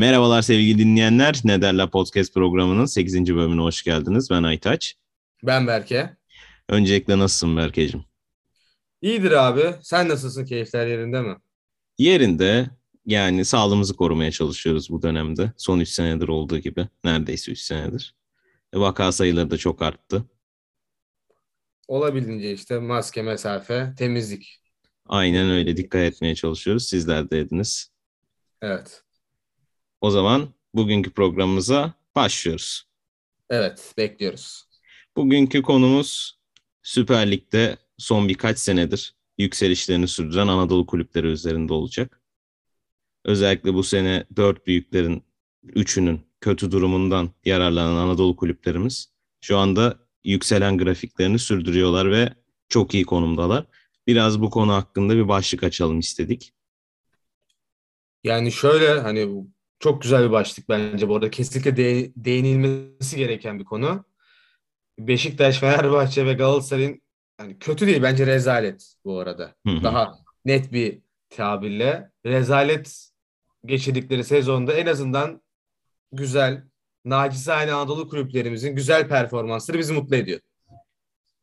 Merhabalar sevgili dinleyenler. Ne derler podcast programının 8. bölümüne hoş geldiniz. Ben Aytaç. Ben Berke. Öncelikle nasılsın Berke'cim? İyidir abi. Sen nasılsın? Keyifler yerinde mi? Yerinde. Yani sağlığımızı korumaya çalışıyoruz bu dönemde. Son 3 senedir olduğu gibi. Neredeyse 3 senedir. E, vaka sayıları da çok arttı. Olabildiğince işte maske, mesafe, temizlik. Aynen öyle dikkat etmeye çalışıyoruz. Sizler de ediniz. Evet. O zaman bugünkü programımıza başlıyoruz. Evet, bekliyoruz. Bugünkü konumuz Süper Lig'de son birkaç senedir yükselişlerini sürdüren Anadolu kulüpleri üzerinde olacak. Özellikle bu sene dört büyüklerin üçünün kötü durumundan yararlanan Anadolu kulüplerimiz şu anda yükselen grafiklerini sürdürüyorlar ve çok iyi konumdalar. Biraz bu konu hakkında bir başlık açalım istedik. Yani şöyle hani çok güzel bir başlık bence bu arada. Kesinlikle de, değinilmesi gereken bir konu. Beşiktaş, Fenerbahçe ve Galatasaray'ın yani kötü değil bence rezalet bu arada. Hı hı. Daha net bir tabirle rezalet geçirdikleri sezonda en azından güzel, nacizane Anadolu kulüplerimizin güzel performansları bizi mutlu ediyor.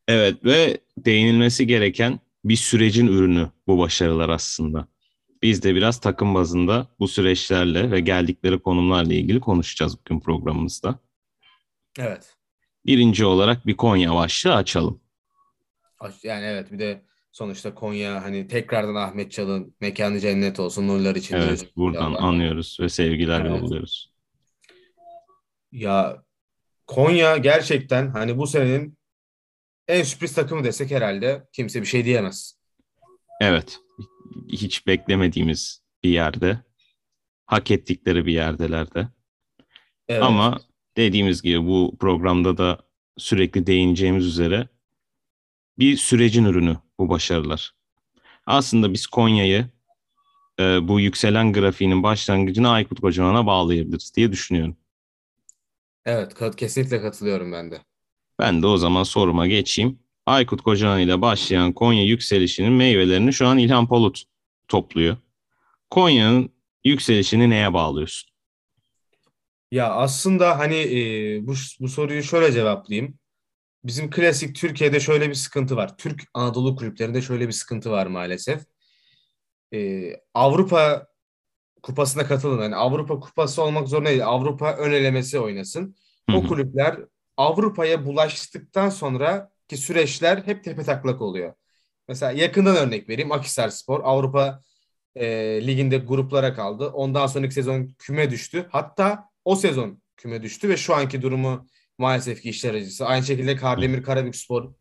Evet ve değinilmesi gereken bir sürecin ürünü bu başarılar aslında. Biz de biraz takım bazında bu süreçlerle ve geldikleri konumlarla ilgili konuşacağız bugün programımızda. Evet. Birinci olarak bir Konya başlığı açalım. Yani evet bir de sonuçta Konya hani tekrardan Ahmet Çal'ın mekanı cennet olsun nurlar içinde. Evet buradan Allah. anlıyoruz ve sevgiler evet. yolluyoruz. Ya Konya gerçekten hani bu senenin en sürpriz takımı desek herhalde kimse bir şey diyemez. Evet. Hiç beklemediğimiz bir yerde. Hak ettikleri bir yerdeler de. Evet. Ama dediğimiz gibi bu programda da sürekli değineceğimiz üzere bir sürecin ürünü bu başarılar. Aslında biz Konya'yı e, bu yükselen grafiğinin başlangıcına Aykut Kocaman'a bağlayabiliriz diye düşünüyorum. Evet, kesinlikle katılıyorum ben de. Ben de o zaman soruma geçeyim. Aykut Kocaman ile başlayan Konya yükselişinin meyvelerini şu an İlhan Polut topluyor. Konya'nın yükselişini neye bağlıyorsun? Ya aslında hani e, bu, bu soruyu şöyle cevaplayayım. Bizim klasik Türkiye'de şöyle bir sıkıntı var. Türk Anadolu kulüplerinde şöyle bir sıkıntı var maalesef. E, Avrupa kupasına katılın. Yani Avrupa kupası olmak zorunda değil. Avrupa ön elemesi oynasın. O kulüpler Avrupa'ya bulaştıktan sonra ki süreçler hep tepe taklak oluyor. Mesela yakından örnek vereyim. Akhisar Spor Avrupa e, liginde gruplara kaldı. Ondan sonraki sezon küme düştü. Hatta o sezon küme düştü ve şu anki durumu maalesef ki işler acısı. Aynı şekilde Kardemir Karabük Spor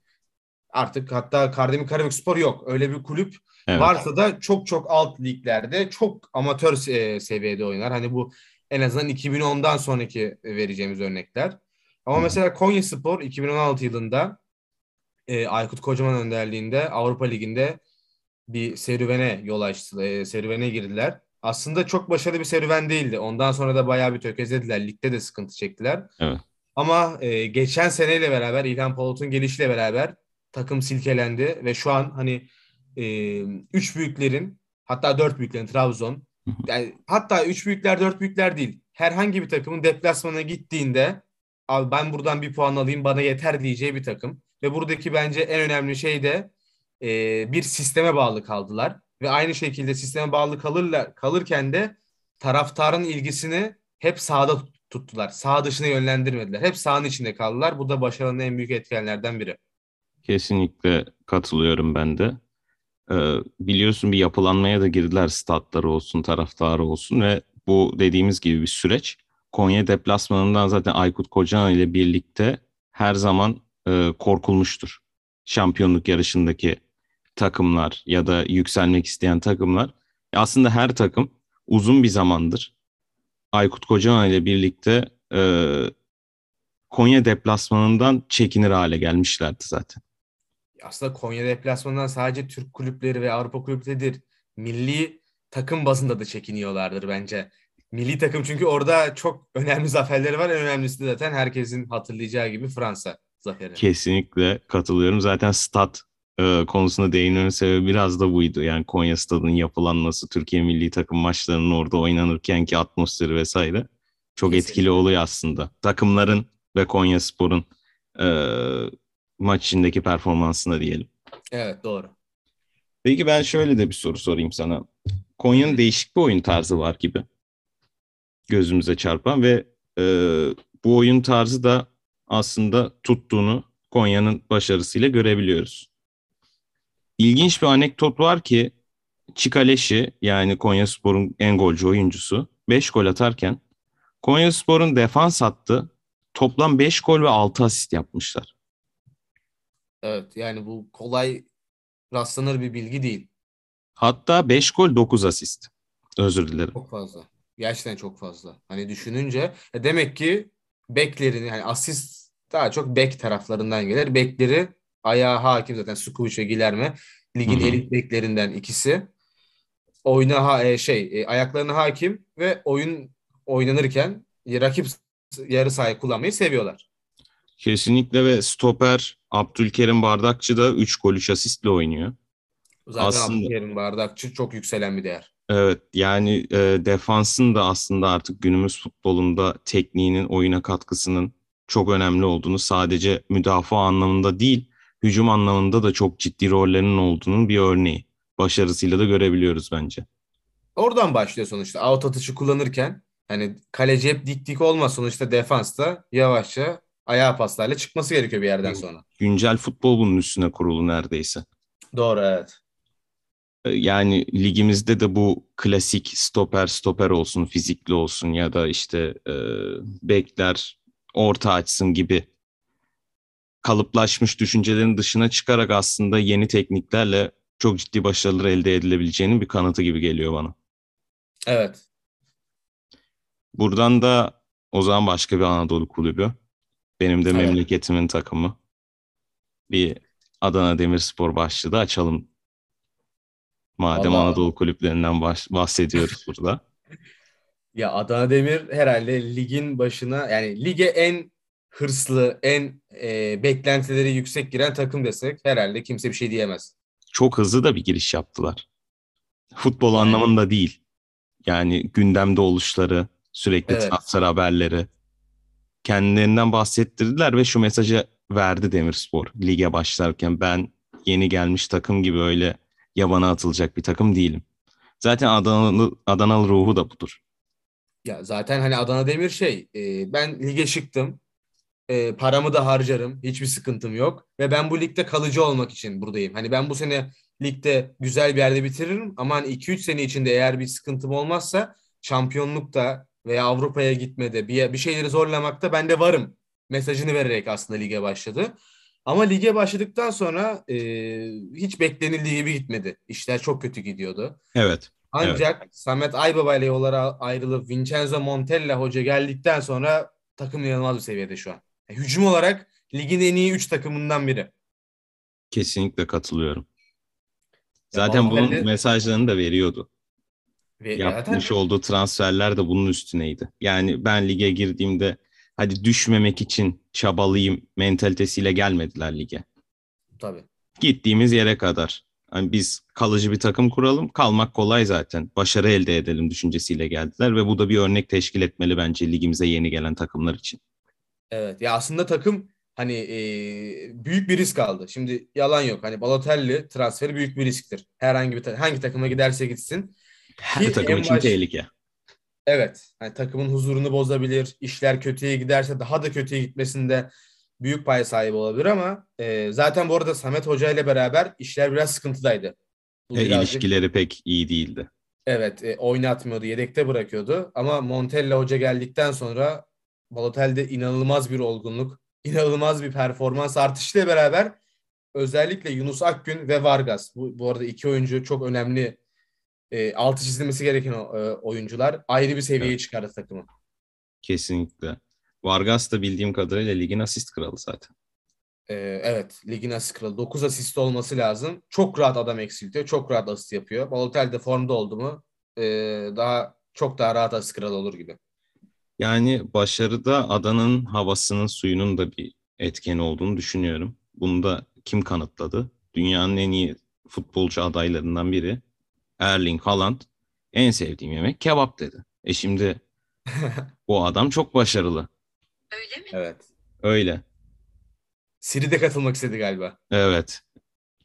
artık hatta Kardemir Karabük Spor yok. Öyle bir kulüp evet. varsa da çok çok alt liglerde çok amatör e, seviyede oynar. Hani bu en azından 2010'dan sonraki vereceğimiz örnekler. Ama mesela Konya Spor 2016 yılında e, Aykut Kocaman önderliğinde Avrupa Ligi'nde bir serüvene yol açtı, e, serüvene girdiler. Aslında çok başarılı bir serüven değildi. Ondan sonra da bayağı bir tökezlediler. Ligde de sıkıntı çektiler. Evet. Ama e, geçen seneyle beraber İlhan Palut'un gelişiyle beraber takım silkelendi ve şu an hani e, üç büyüklerin hatta dört büyüklerin Trabzon yani hatta üç büyükler dört büyükler değil herhangi bir takımın deplasmana gittiğinde abi ben buradan bir puan alayım bana yeter diyeceği bir takım ve buradaki bence en önemli şey de e, bir sisteme bağlı kaldılar ve aynı şekilde sisteme bağlı kalırlar kalırken de taraftarın ilgisini hep sahada tuttular. Sağ dışına yönlendirmediler. Hep sahanın içinde kaldılar. Bu da başarının en büyük etkenlerden biri. Kesinlikle katılıyorum ben de. Ee, biliyorsun bir yapılanmaya da girdiler statları olsun, taraftarı olsun ve bu dediğimiz gibi bir süreç. Konya deplasmanından zaten Aykut Kocaman ile birlikte her zaman e, korkulmuştur. Şampiyonluk yarışındaki takımlar ya da yükselmek isteyen takımlar. Aslında her takım uzun bir zamandır Aykut Kocaman ile birlikte e, Konya deplasmanından çekinir hale gelmişlerdi zaten. Aslında Konya deplasmanından sadece Türk kulüpleri ve Avrupa kulüpleridir. Milli takım bazında da çekiniyorlardır bence. Milli takım çünkü orada çok önemli zaferleri var. En önemlisi de zaten herkesin hatırlayacağı gibi Fransa zaferi. Kesinlikle katılıyorum. Zaten stat e, konusuna değinmemin sebebi biraz da buydu. Yani Konya Stadı'nın yapılanması, Türkiye milli takım maçlarının orada oynanırken ki atmosferi vesaire çok Kesinlikle. etkili oluyor aslında. Takımların ve Konya Spor'un e, maç içindeki performansına diyelim. Evet doğru. Peki ben şöyle de bir soru sorayım sana. Konya'nın değişik bir oyun tarzı var gibi. Gözümüze çarpan ve e, bu oyun tarzı da aslında tuttuğunu Konya'nın başarısıyla görebiliyoruz. İlginç bir anekdot var ki Çikaleşi yani Konya Spor'un en golcü oyuncusu 5 gol atarken Konya Spor'un defans hattı toplam 5 gol ve 6 asist yapmışlar. Evet yani bu kolay rastlanır bir bilgi değil. Hatta 5 gol 9 asist. Özür dilerim. Çok fazla. Gerçekten çok fazla. Hani düşününce e, demek ki beklerin yani asist daha çok bek taraflarından gelir. Bekleri ayağa hakim zaten Sukuvic ve Gilerme ligin elit beklerinden ikisi. Oyuna ha, e, şey e, ayaklarına hakim ve oyun oynanırken e, rakip yarı sahayı kullanmayı seviyorlar. Kesinlikle ve stoper Abdülkerim Bardakçı da 3 gol 3 asistle oynuyor. Zaten Aslında- Abdülkerim Bardakçı çok yükselen bir değer. Evet yani e, defansın da aslında artık günümüz futbolunda tekniğinin oyuna katkısının çok önemli olduğunu sadece müdafaa anlamında değil hücum anlamında da çok ciddi rollerinin olduğunun bir örneği. Başarısıyla da görebiliyoruz bence. Oradan başlıyor sonuçta. Out atışı kullanırken hani kaleci hep dik dik olmaz sonuçta defansta yavaşça ayağa paslarla çıkması gerekiyor bir yerden sonra. Güncel futbol bunun üstüne kurulu neredeyse. Doğru evet. E, Yani ligimizde de bu klasik stoper stoper olsun, fizikli olsun ya da işte e, bekler orta açsın gibi kalıplaşmış düşüncelerin dışına çıkarak aslında yeni tekniklerle çok ciddi başarılar elde edilebileceğinin bir kanıtı gibi geliyor bana. Evet. Buradan da o zaman başka bir Anadolu kulübü. Benim de Evet. memleketimin takımı. Bir Adana Demirspor başlığı açalım. Madem Vallahi- Anadolu kulüplerinden bahsediyoruz burada. Ya Adana Demir herhalde ligin başına yani lige en hırslı, en e, beklentileri yüksek giren takım desek herhalde kimse bir şey diyemez. Çok hızlı da bir giriş yaptılar. Futbol Aynen. anlamında değil. Yani gündemde oluşları, sürekli Evet. transfer haberleri. Kendilerinden bahsettirdiler ve şu mesajı verdi Demirspor lige başlarken. Ben yeni gelmiş takım gibi öyle yabana atılacak bir takım değilim. Zaten Adanalı, Adanalı ruhu da budur. Ya zaten hani Adana Demir şey, e, ben lige çıktım, e, paramı da harcarım, hiçbir sıkıntım yok ve ben bu ligde kalıcı olmak için buradayım. Hani ben bu sene ligde güzel bir yerde bitiririm ama hani 2-3 sene içinde eğer bir sıkıntım olmazsa şampiyonlukta veya Avrupa'ya gitmede bir, bir şeyleri zorlamakta ben de varım mesajını vererek aslında lige başladı. Ama lige başladıktan sonra e, hiç beklenildiği gibi gitmedi. İşler çok kötü gidiyordu. Evet. Ancak Samet Aybaba ile yollara ayrılıp Vincenzo Montella hoca geldikten sonra takım inanılmaz bir seviyede şu an. E, hücum olarak ligin en iyi 3 takımından biri. Kesinlikle katılıyorum. Ya Zaten bunun Balotelli- mesajlarını da veriyordu. Ve Yapmış zaten olduğu transferler de bunun üstüneydi. Yani ben lige girdiğimde hadi düşmemek için çabalayayım mentalitesiyle gelmediler lige. tabii. Gittiğimiz yere kadar. Hani biz kalıcı bir takım kuralım. Kalmak kolay zaten. Başarı elde edelim düşüncesiyle geldiler ve bu da bir örnek teşkil etmeli bence ligimize yeni gelen takımlar için. Evet. Ya aslında takım hani e, büyük bir risk aldı. Şimdi yalan yok. Hani Balotelli transferi büyük bir risktir. Herhangi bir ta- hangi takıma giderse gitsin. Her Ki takım için baş- tehlike. Evet. Hani takımın huzurunu bozabilir. İşler kötüye giderse daha da kötüye gitmesinde büyük pay sahibi olabilir ama e, zaten bu arada Samet Hoca ile beraber işler biraz sıkıntıdaydı. Bu E, birazcık- ilişkileri pek iyi değildi. Evet, e, oynatmıyordu, yedekte bırakıyordu. Ama Montella Hoca geldikten sonra Balotelli'de inanılmaz bir olgunluk, inanılmaz bir performans artışıyla beraber özellikle Yunus Akgün ve Vargas. Bu, bu arada iki oyuncu çok önemli e, altı çizilmesi gereken o- e, oyuncular. Ayrı bir seviyeye çıkardı takımı. Kesinlikle. Vargas da bildiğim kadarıyla ligin asist kralı zaten. E, evet, ligin asist kralı. 9 asist olması lazım. Çok rahat adam eksiltiyor, çok rahat asist yapıyor. Balotelli de formda oldu mu e, daha çok daha rahat asist kralı olur gibi. Yani başarıda adanın havasının suyunun da bir etkeni olduğunu düşünüyorum. Bunu da kim kanıtladı? dünyanın en iyi futbolcu adaylarından biri. Erling Haaland en sevdiğim yemek kebap dedi. E şimdi bu adam çok başarılı. Öyle mi? Evet. Öyle. Siri de katılmak istedi galiba. Evet.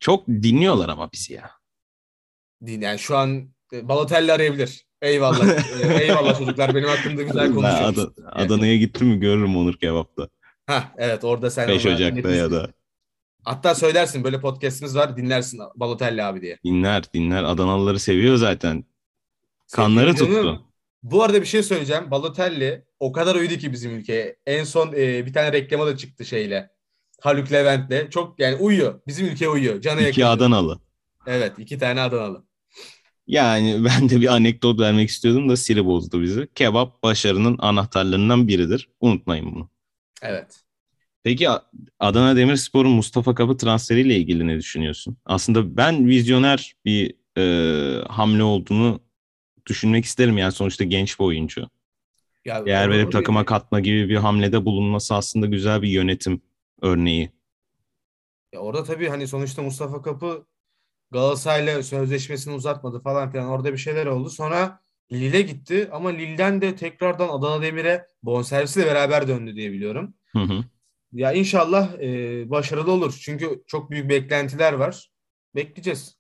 Çok dinliyorlar ama bizi ya. Din- Yani şu an e, Balotelli arayabilir. Eyvallah. E, Eyvallah çocuklar benim hakkımda güzel konuşuyorsunuz. Ad- Adana'ya gittim mi görürüm Onur Kebap'ta. Hah, evet orada sen 5 ona Ocak'ta ya da. Hatta söylersin böyle podcast'imiz var dinlersin Balotelli abi diye. Dinler dinler. Adanalıları seviyor zaten. Kanları Sevgili tuttu. canım, Bu arada bir şey söyleyeceğim. Balotelli o kadar uydu ki bizim ülkeye. En son e, bir tane reklama da çıktı şeyle. Haluk Levent'le. Çok yani uyuyor. Bizim ülkeye uyuyor. Cana İki yakın. Adanalı. Evet iki tane Adanalı. Yani ben de bir anekdot vermek istiyordum da Siri bozdu bizi. Kebap başarının anahtarlarından biridir. Unutmayın bunu. Evet. Peki Adana Demirspor'un Mustafa Kapı transferiyle ilgili ne düşünüyorsun? Aslında ben vizyoner bir e, hamle olduğunu düşünmek isterim. Yani sonuçta genç bir oyuncu. Ya, Değer verip takıma katma gibi bir hamlede bulunması aslında güzel bir yönetim örneği. Ya orada tabii hani sonuçta Mustafa Kapı Galatasaray'la sözleşmesini uzatmadı falan filan. Orada bir şeyler oldu. Sonra Lille gitti ama Lille'den de tekrardan Adana Demir'e bonservisiyle beraber döndü diye biliyorum. Hı hı. Ya inşallah e, başarılı olur. Çünkü çok büyük beklentiler var. Bekleyeceğiz.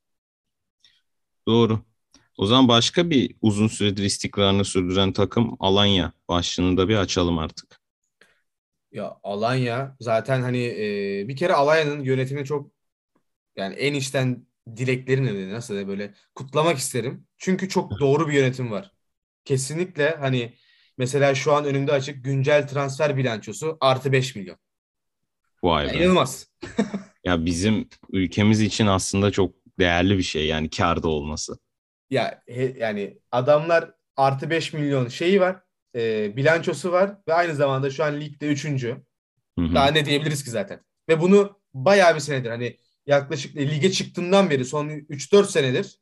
Doğru. O zaman başka bir uzun süredir istikrarını sürdüren takım Alanya. Başlığını da bir açalım artık. Ya Alanya zaten hani e, bir kere Alanya'nın yönetimi çok yani en içten dileklerim nedeni nasıl da böyle kutlamak isterim. Çünkü çok doğru bir yönetim var. Kesinlikle hani mesela şu an önümde açık güncel transfer bilançosu artı 5 milyon. Vay be. inanılmaz. Ya bizim ülkemiz için aslında çok değerli bir şey yani karda olması. Ya he- yani adamlar artı 5 milyon şeyi var. e, bilançosu var ve aynı zamanda şu an ligde 3. Hı hı. Daha ne diyebiliriz ki zaten. Ve bunu bayağı bir senedir hani yaklaşık lige çıktığından beri son 3-4 senedir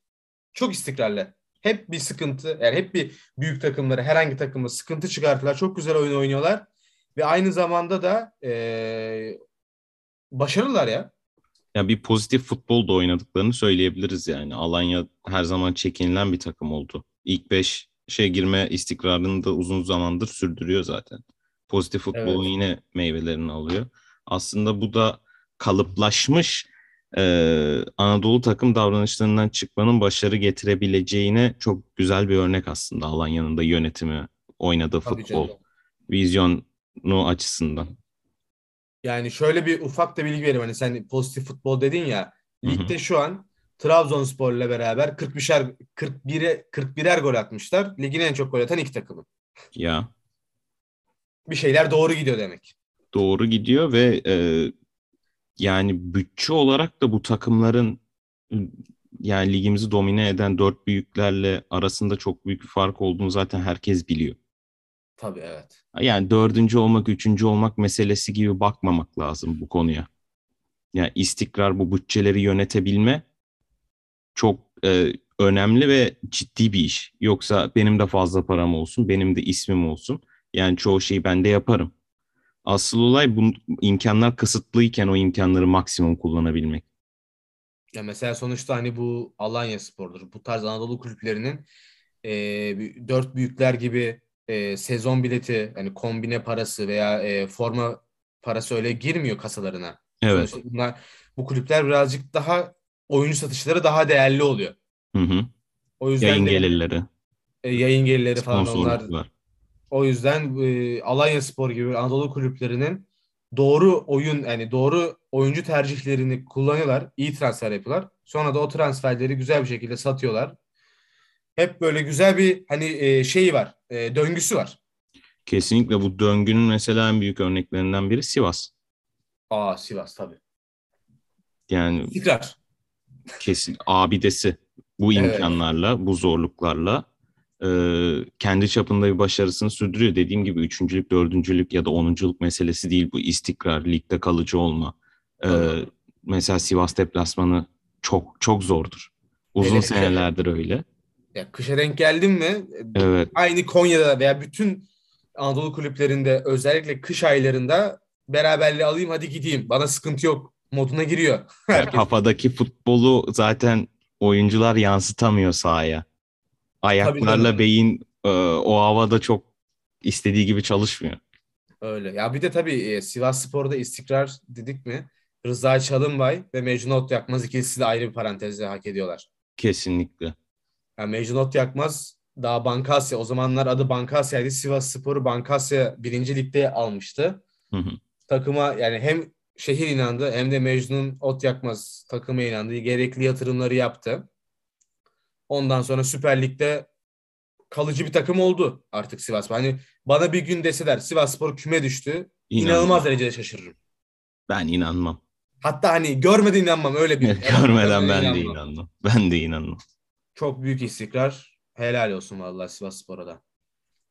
çok istikrarlı. Hep bir sıkıntı yani hep bir büyük takımlara herhangi takıma sıkıntı çıkartırlar. Çok güzel oyun oynuyorlar. Ve aynı zamanda da eee başarılılar ya. Ya bir pozitif futbol da oynadıklarını söyleyebiliriz yani. Alanya her zaman çekinilen bir takım oldu. İlk 5 şey girme istikrarını da uzun zamandır sürdürüyor zaten. Pozitif futbolun Evet. yine meyvelerini alıyor. Aslında bu da kalıplaşmış e, Anadolu takım davranışlarından çıkmanın başarı getirebileceğine çok güzel bir örnek aslında Alanya'nın da yönetimi, oynadığı Tabii futbol, canım. vizyonu açısından. Yani şöyle bir ufak da bilgi vereyim. Hani sen pozitif futbol dedin ya. Hı hı. Ligde şu an Trabzonspor ile beraber 41'er 41'e 41'er gol atmışlar. Ligin en çok gol atan iki takımı. Ya Bir şeyler doğru gidiyor demek. doğru gidiyor ve e, yani bütçe olarak da bu takımların yani ligimizi domine eden dört büyüklerle arasında çok büyük bir fark olduğunu zaten herkes biliyor. Tabii evet. Yani dördüncü olmak, üçüncü olmak meselesi gibi bakmamak lazım bu konuya. Yani istikrar, bu bütçeleri yönetebilme çok e, önemli ve ciddi bir iş. Yoksa benim de fazla param olsun, benim de ismim olsun. Yani çoğu şeyi ben de yaparım. Asıl olay bu imkanlar kısıtlıyken o imkanları maksimum kullanabilmek. Ya mesela sonuçta hani bu Alanya Spor'dur. Bu tarz Anadolu kulüplerinin e, dört büyükler gibi e, sezon bileti hani kombine parası veya e, forma parası öyle girmiyor kasalarına. Evet. Sonuçta bunlar bu kulüpler birazcık daha oyuncu satışları daha değerli oluyor. Hı hı. O yüzden Yayın de gelirleri, e, yayın gelirleri falan onlar. O yüzden e, Alanya Spor gibi Anadolu kulüplerinin doğru oyun yani doğru oyuncu tercihlerini kullanıyorlar. iyi transfer yapıyorlar. Sonra da o transferleri güzel bir şekilde satıyorlar. Hep böyle güzel bir hani e, şeyi var. e, döngüsü var. Kesinlikle bu döngünün mesela en büyük örneklerinden biri Sivas. Aa Sivas tabii. Yani İstikrar. kesin abidesi bu Evet. imkanlarla, bu zorluklarla e, kendi çapında bir başarısını sürdürüyor. Dediğim gibi üçüncülük, dördüncülük ya da onunculuk meselesi değil bu istikrar, ligde kalıcı olma. E, mesela Sivas deplasmanı çok çok zordur. Uzun Hele- senelerdir öyle. Ya kışa denk geldin mi? Evet, Aynı Konya'da veya bütün Anadolu kulüplerinde özellikle kış aylarında beraberliği alayım hadi gideyim. Bana sıkıntı yok moduna giriyor. Kafadaki futbolu zaten oyuncular yansıtamıyor sahaya. Ayaklarla beyin e, o havada çok istediği gibi çalışmıyor. Öyle. Ya bir de tabii e, Sivas Spor'da istikrar dedik mi? Rıza Çalınbay ve Mecnun Ot Yakmaz de ayrı bir parantezle hak ediyorlar. Kesinlikle. Yani Mecnun Ot Yakmaz daha Bankasya o zamanlar adı Bankasya'ydı. Sivas Spor'u Bankasya birinci ligde almıştı. Hı hı. Takıma yani hem şehir inandı hem de Mecnun Ot Yakmaz takıma inandı. Gerekli yatırımları yaptı. Ondan sonra Süper Lig'de kalıcı bir takım oldu artık Sivas. Hani bana bir gün deseler Sivas Spor küme düştü. İnanmam. inanılmaz derecede şaşırırım. Ben inanmam. Hatta hani görmeden inanmam öyle bir. Görmeden ben de inanmam. inanmam. Ben de inanmam. Çok büyük istikrar. Helal olsun vallahi Sivas Spor'a da.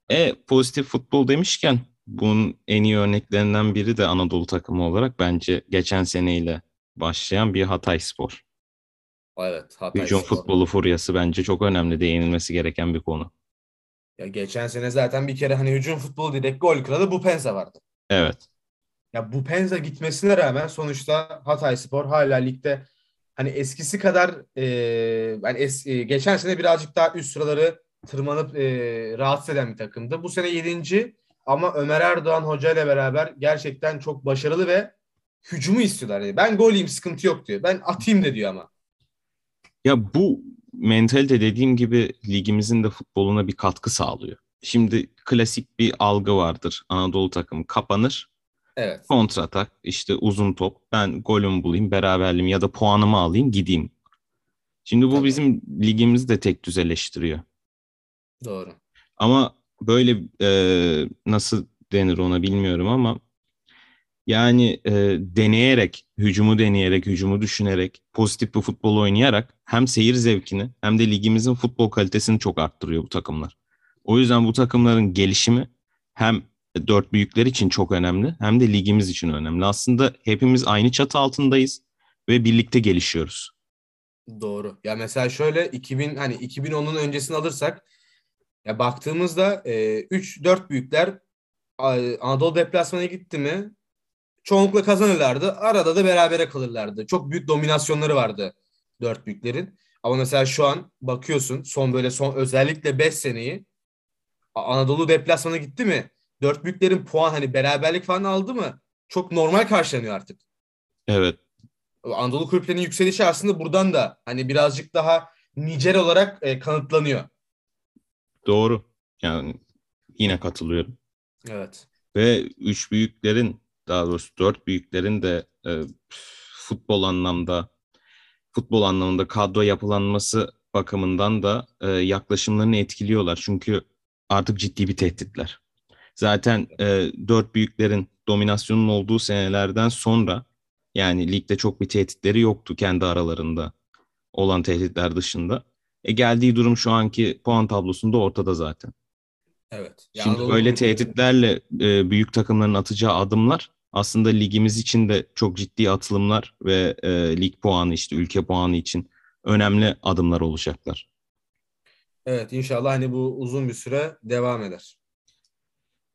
E pozitif futbol demişken bunun en iyi örneklerinden biri de Anadolu takımı olarak bence geçen seneyle başlayan bir Hatay Spor. Evet. Hatay Hücum Spor. futbolu furyası bence çok önemli değinilmesi gereken bir konu. Ya geçen sene zaten bir kere hani hücum futbolu dedik gol kralı bu Penza vardı. Evet. Ya bu Penza gitmesine rağmen sonuçta Hatay Spor hala ligde hani eskisi kadar e, yani es, e, geçen sene birazcık daha üst sıraları tırmanıp e, rahatsız eden bir takımdı. Bu sene 7. ama Ömer Erdoğan Hoca ile beraber gerçekten çok başarılı ve hücumu istiyorlar. Yani ben gol yiyeyim sıkıntı yok diyor. Ben atayım de diyor ama. Ya bu mentalite dediğim gibi ligimizin de futboluna bir katkı sağlıyor. Şimdi klasik bir algı vardır. Anadolu takımı kapanır. Evet. Kontratak, işte uzun top. Ben golümü bulayım, beraberliğimi ya da puanımı alayım, gideyim. Şimdi bu Tabii. bizim ligimizi de tek düzeleştiriyor. Doğru. Ama böyle e, nasıl denir ona bilmiyorum ama yani e, deneyerek, hücumu deneyerek, hücumu düşünerek, pozitif bir futbol oynayarak hem seyir zevkini hem de ligimizin futbol kalitesini çok arttırıyor bu takımlar. O yüzden bu takımların gelişimi hem dört büyükler için çok önemli hem de ligimiz için önemli. Aslında hepimiz aynı çatı altındayız ve birlikte gelişiyoruz. Doğru. Ya mesela şöyle 2000 hani 2010'un öncesini alırsak ya baktığımızda 3 4 büyükler Anadolu deplasmana gitti mi çoğunlukla kazanırlardı. Arada da berabere kalırlardı. Çok büyük dominasyonları vardı dört büyüklerin. Ama mesela şu an bakıyorsun son böyle son özellikle 5 seneyi Anadolu deplasmana gitti mi? Dört büyüklerin puan hani beraberlik falan aldı mı? Çok normal karşılanıyor artık. Evet, Anadolu kulüplerinin yükselişi aslında buradan da hani birazcık daha nicel olarak e, kanıtlanıyor. doğru. Yani yine katılıyorum. Evet. Ve üç büyüklerin daha doğrusu dört büyüklerin de e, futbol anlamda futbol anlamında kadro yapılanması bakımından da e, yaklaşımlarını etkiliyorlar. Çünkü artık ciddi bir tehditler. Zaten e, dört büyüklerin dominasyonun olduğu senelerden sonra yani ligde çok bir tehditleri yoktu kendi aralarında olan tehditler dışında. E geldiği durum şu anki puan tablosunda ortada zaten. Evet. Ya Şimdi böyle tehditlerle e, büyük takımların atacağı adımlar aslında ligimiz için de çok ciddi atılımlar ve e, lig puanı işte ülke puanı için önemli adımlar olacaklar. Evet inşallah hani bu uzun bir süre devam eder.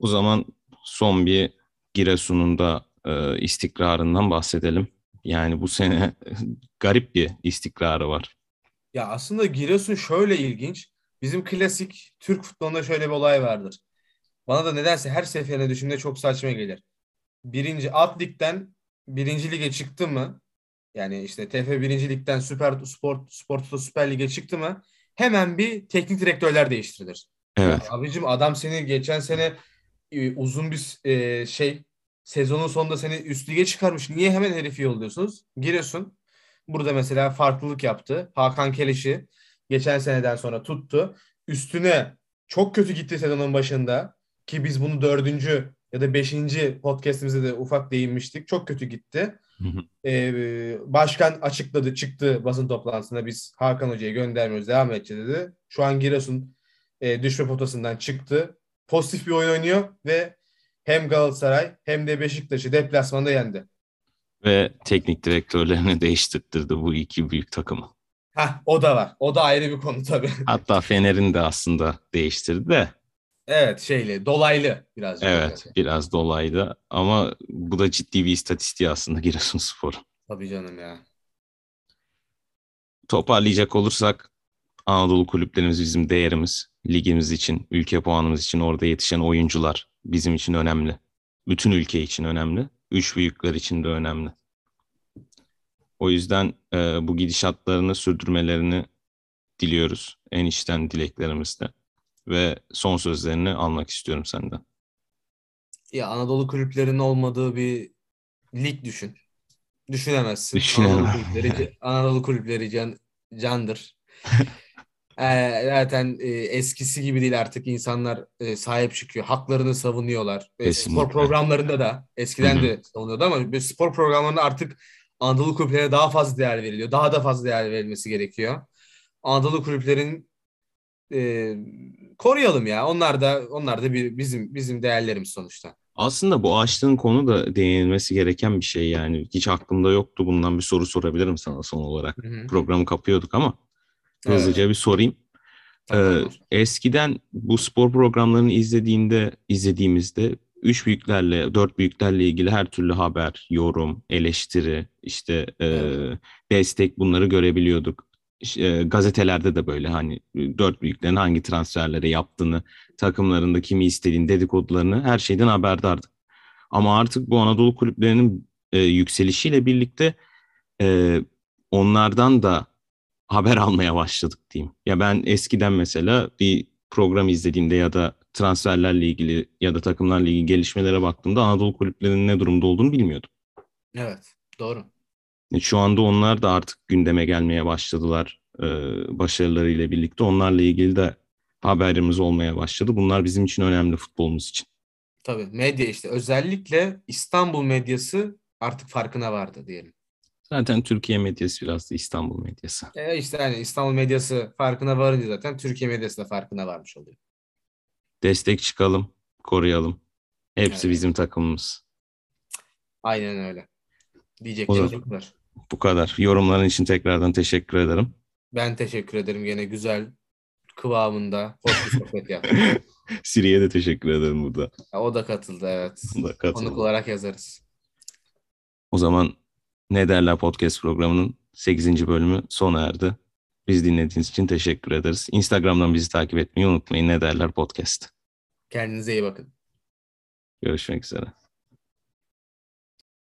O zaman son bir Giresun'un da e, istikrarından bahsedelim. Yani bu sene garip bir istikrarı var. Ya aslında Giresun şöyle ilginç. Bizim klasik Türk futbolunda şöyle bir olay vardır. Bana da nedense her seferinde düşündüğümde çok saçma gelir. Birinci alt ligden birinci lige çıktı mı? Yani işte TF birinci ligden Süper Spor Spor Toto Süper Lig'e çıktı mı? Hemen bir teknik direktörler değiştirilir. Evet. Ya abicim adam seni geçen sene e, uzun bir e, şey sezonun sonunda seni üst lige çıkarmış. Niye hemen herifi yolluyorsunuz? Giresun burada mesela farklılık yaptı. Hakan Keleş'i geçen seneden sonra tuttu. Üstüne çok kötü gitti sezonun başında ki biz bunu dördüncü ya da beşinci podcastimizde de ufak değinmiştik. Çok kötü gitti. Ee, başkan açıkladı çıktı basın toplantısında biz Hakan Hoca'yı göndermiyoruz devam edeceğiz dedi. Şu an Giresun e, düşme potasından çıktı. Pozitif bir oyun oynuyor ve hem Galatasaray hem de Beşiktaş'ı deplasmanda yendi. Ve teknik direktörlerini değiştirdi bu iki büyük takımı. Hah o da var. O da ayrı bir konu tabii. Hatta Fener'in de aslında değiştirdi de evet şeyle dolaylı birazcık. evet biraz dolaylı ama bu da ciddi bir istatistiği aslında Giresunspor. Tabii canım ya. Toparlayacak olursak Anadolu kulüplerimiz bizim değerimiz. Ligimiz için, ülke puanımız için orada yetişen oyuncular bizim için önemli. Bütün ülke için önemli. Üç büyükler için de önemli. O yüzden e, bu gidişatlarını sürdürmelerini diliyoruz. En içten dileklerimizle. Ve son sözlerini almak istiyorum senden. Ya Anadolu kulüplerinin olmadığı bir lig düşün. Düşünemezsin. Düşünemem. Anadolu kulüpleri, Anadolu kulüpleri can, candır. Ee, zaten e, eskisi gibi değil artık insanlar e, sahip çıkıyor. Haklarını savunuyorlar. E, Kesinlikle. spor programlarında da eskiden Hı hı. de savunuyordu ama spor programlarında artık Anadolu kulüplerine daha fazla değer veriliyor. Daha da fazla değer verilmesi gerekiyor. Anadolu kulüplerin e, koruyalım ya. Onlar da onlar da bir bizim bizim değerlerimiz sonuçta. Aslında bu açtığın konu da değinilmesi gereken bir şey yani. Hiç aklımda yoktu bundan bir soru sorabilirim sana son olarak. Hı hı. Programı kapıyorduk ama Evet. hızlıca bir sorayım. Tamam. Ee, eskiden bu spor programlarını izlediğinde izlediğimizde üç büyüklerle, dört büyüklerle ilgili her türlü haber, yorum, eleştiri, işte e, Evet. destek bunları görebiliyorduk. E, gazetelerde de böyle hani e, dört büyüklerin hangi transferleri yaptığını, takımlarında kimi istediğini, dedikodularını her şeyden haberdardık. Ama artık bu Anadolu kulüplerinin e, yükselişiyle birlikte e, onlardan da haber almaya başladık diyeyim. Ya ben eskiden mesela bir program izlediğimde ya da transferlerle ilgili ya da takımlarla ilgili gelişmelere baktığımda Anadolu kulüplerinin ne durumda olduğunu bilmiyordum. Evet. Doğru. E, Şu anda onlar da artık gündeme gelmeye başladılar e, başarılarıyla birlikte. Onlarla ilgili de haberimiz olmaya başladı. Bunlar bizim için önemli futbolumuz için. Tabii medya işte özellikle İstanbul medyası artık farkına vardı diyelim. Zaten Türkiye medyası biraz da İstanbul medyası. E işte hani İstanbul medyası farkına varınca zaten Türkiye medyası da farkına varmış oluyor. Destek çıkalım, koruyalım. Hepsi Evet. bizim takımımız. Aynen öyle. Diyeceklerim bu kadar. Bu kadar. Yorumların için tekrardan teşekkür ederim. Ben teşekkür ederim gene güzel kıvamında hoş bir sohbet yaptık. Siri'ye de teşekkür ederim burada. Ha, O da katıldı evet. O da katıldı. Konuk olarak yazarız. O zaman Ne Derler Podcast programının 8. bölümü sona erdi. Biz dinlediğiniz için teşekkür ederiz. Instagram'dan bizi takip etmeyi unutmayın. Ne Derler Podcast. Kendinize iyi bakın. Görüşmek üzere.